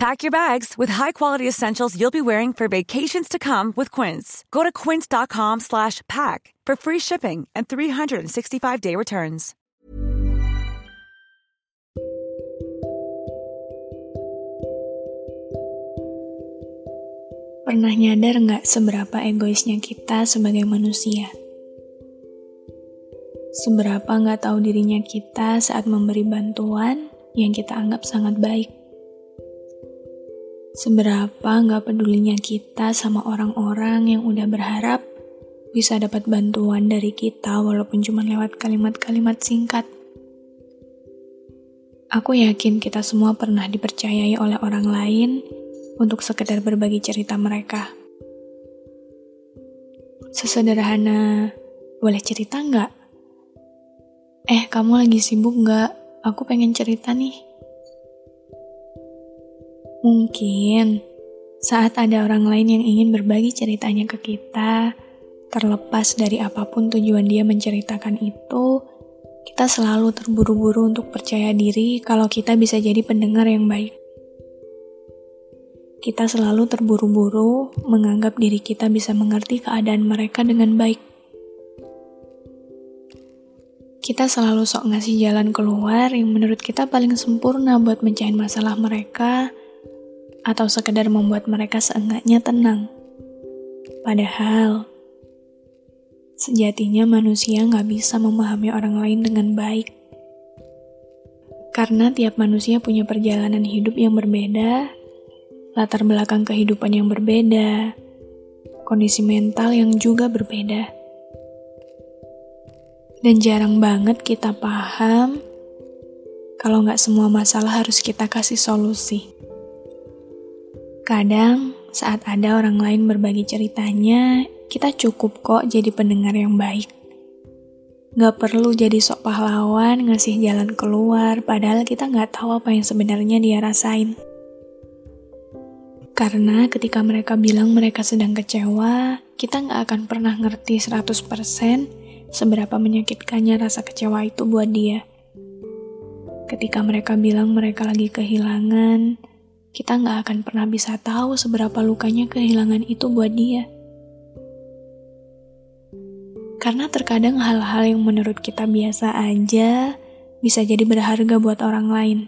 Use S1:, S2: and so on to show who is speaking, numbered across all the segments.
S1: Pack your bags with high-quality essentials you'll be wearing for vacations to come with Quince. Go to quince.com slash pack for free shipping and 365-day returns.
S2: Pernah nyadar nggak seberapa egoisnya kita sebagai manusia? Seberapa nggak tahu dirinya kita saat memberi bantuan yang kita anggap sangat baik? Seberapa nggak pedulinya kita sama orang-orang yang udah berharap bisa dapat bantuan dari kita walaupun cuma lewat kalimat-kalimat singkat. Aku yakin kita semua pernah dipercayai oleh orang lain untuk sekedar berbagi cerita mereka. Sesederhana, boleh cerita nggak? Eh, kamu lagi sibuk nggak? Aku pengen cerita nih. Mungkin saat ada orang lain yang ingin berbagi ceritanya ke kita, terlepas dari apa pun tujuan dia menceritakan itu, kita selalu terburu-buru untuk percaya diri kalau kita bisa jadi pendengar yang baik. Kita selalu terburu-buru menganggap diri kita bisa mengerti keadaan mereka dengan baik. Kita selalu sok ngasih jalan keluar yang menurut kita paling sempurna buat mencahin masalah mereka, atau sekedar membuat mereka seenggaknya tenang. Padahal, Sejatinya manusia nggak bisa memahami orang lain dengan baik. Karena tiap manusia punya perjalanan hidup yang berbeda, latar belakang kehidupan yang berbeda, kondisi mental yang juga berbeda. Dan jarang banget kita paham kalau nggak semua masalah harus kita kasih solusi. Kadang saat ada orang lain berbagi ceritanya, kita cukup kok jadi pendengar yang baik. Gak perlu jadi sok pahlawan ngasih jalan keluar, padahal kita gak tahu apa yang sebenarnya dia rasain. Karena ketika mereka bilang mereka sedang kecewa, kita gak akan pernah ngerti 100% seberapa menyakitkannya rasa kecewa itu buat dia. Ketika mereka bilang mereka lagi kehilangan, kita gak akan pernah bisa tahu seberapa lukanya kehilangan itu buat dia. Karena terkadang hal-hal yang menurut kita biasa aja bisa jadi berharga buat orang lain.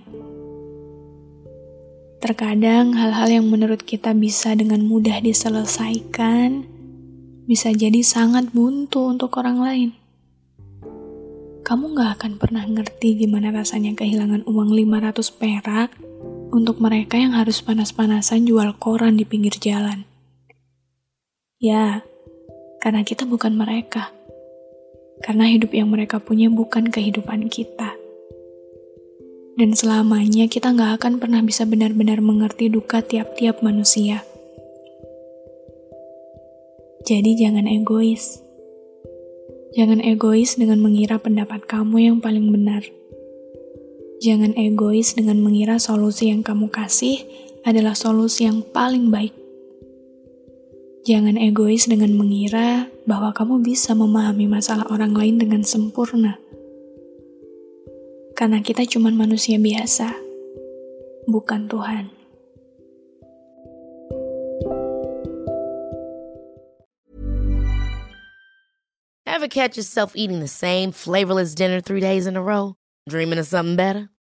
S2: Terkadang hal-hal yang menurut kita bisa dengan mudah diselesaikan bisa jadi sangat buntu untuk orang lain. Kamu gak akan pernah ngerti gimana rasanya kehilangan uang 500 perak untuk mereka yang harus panas-panasan jual koran di pinggir jalan. Ya, karena kita bukan mereka karena hidup yang mereka punya bukan kehidupan kita. Dan selamanya kita nggak akan pernah bisa benar-benar mengerti duka tiap-tiap manusia. Jadi jangan egois. Jangan egois dengan mengira pendapat kamu yang paling benar. Jangan egois dengan mengira solusi yang kamu kasih adalah solusi yang paling baik. Jangan egois dengan mengira bahwa kamu bisa memahami masalah orang lain dengan sempurna. Karena kita cuma manusia biasa, bukan Tuhan.
S3: Ever catch yourself eating the same flavorless dinner three days in a row? Dreaming of something better?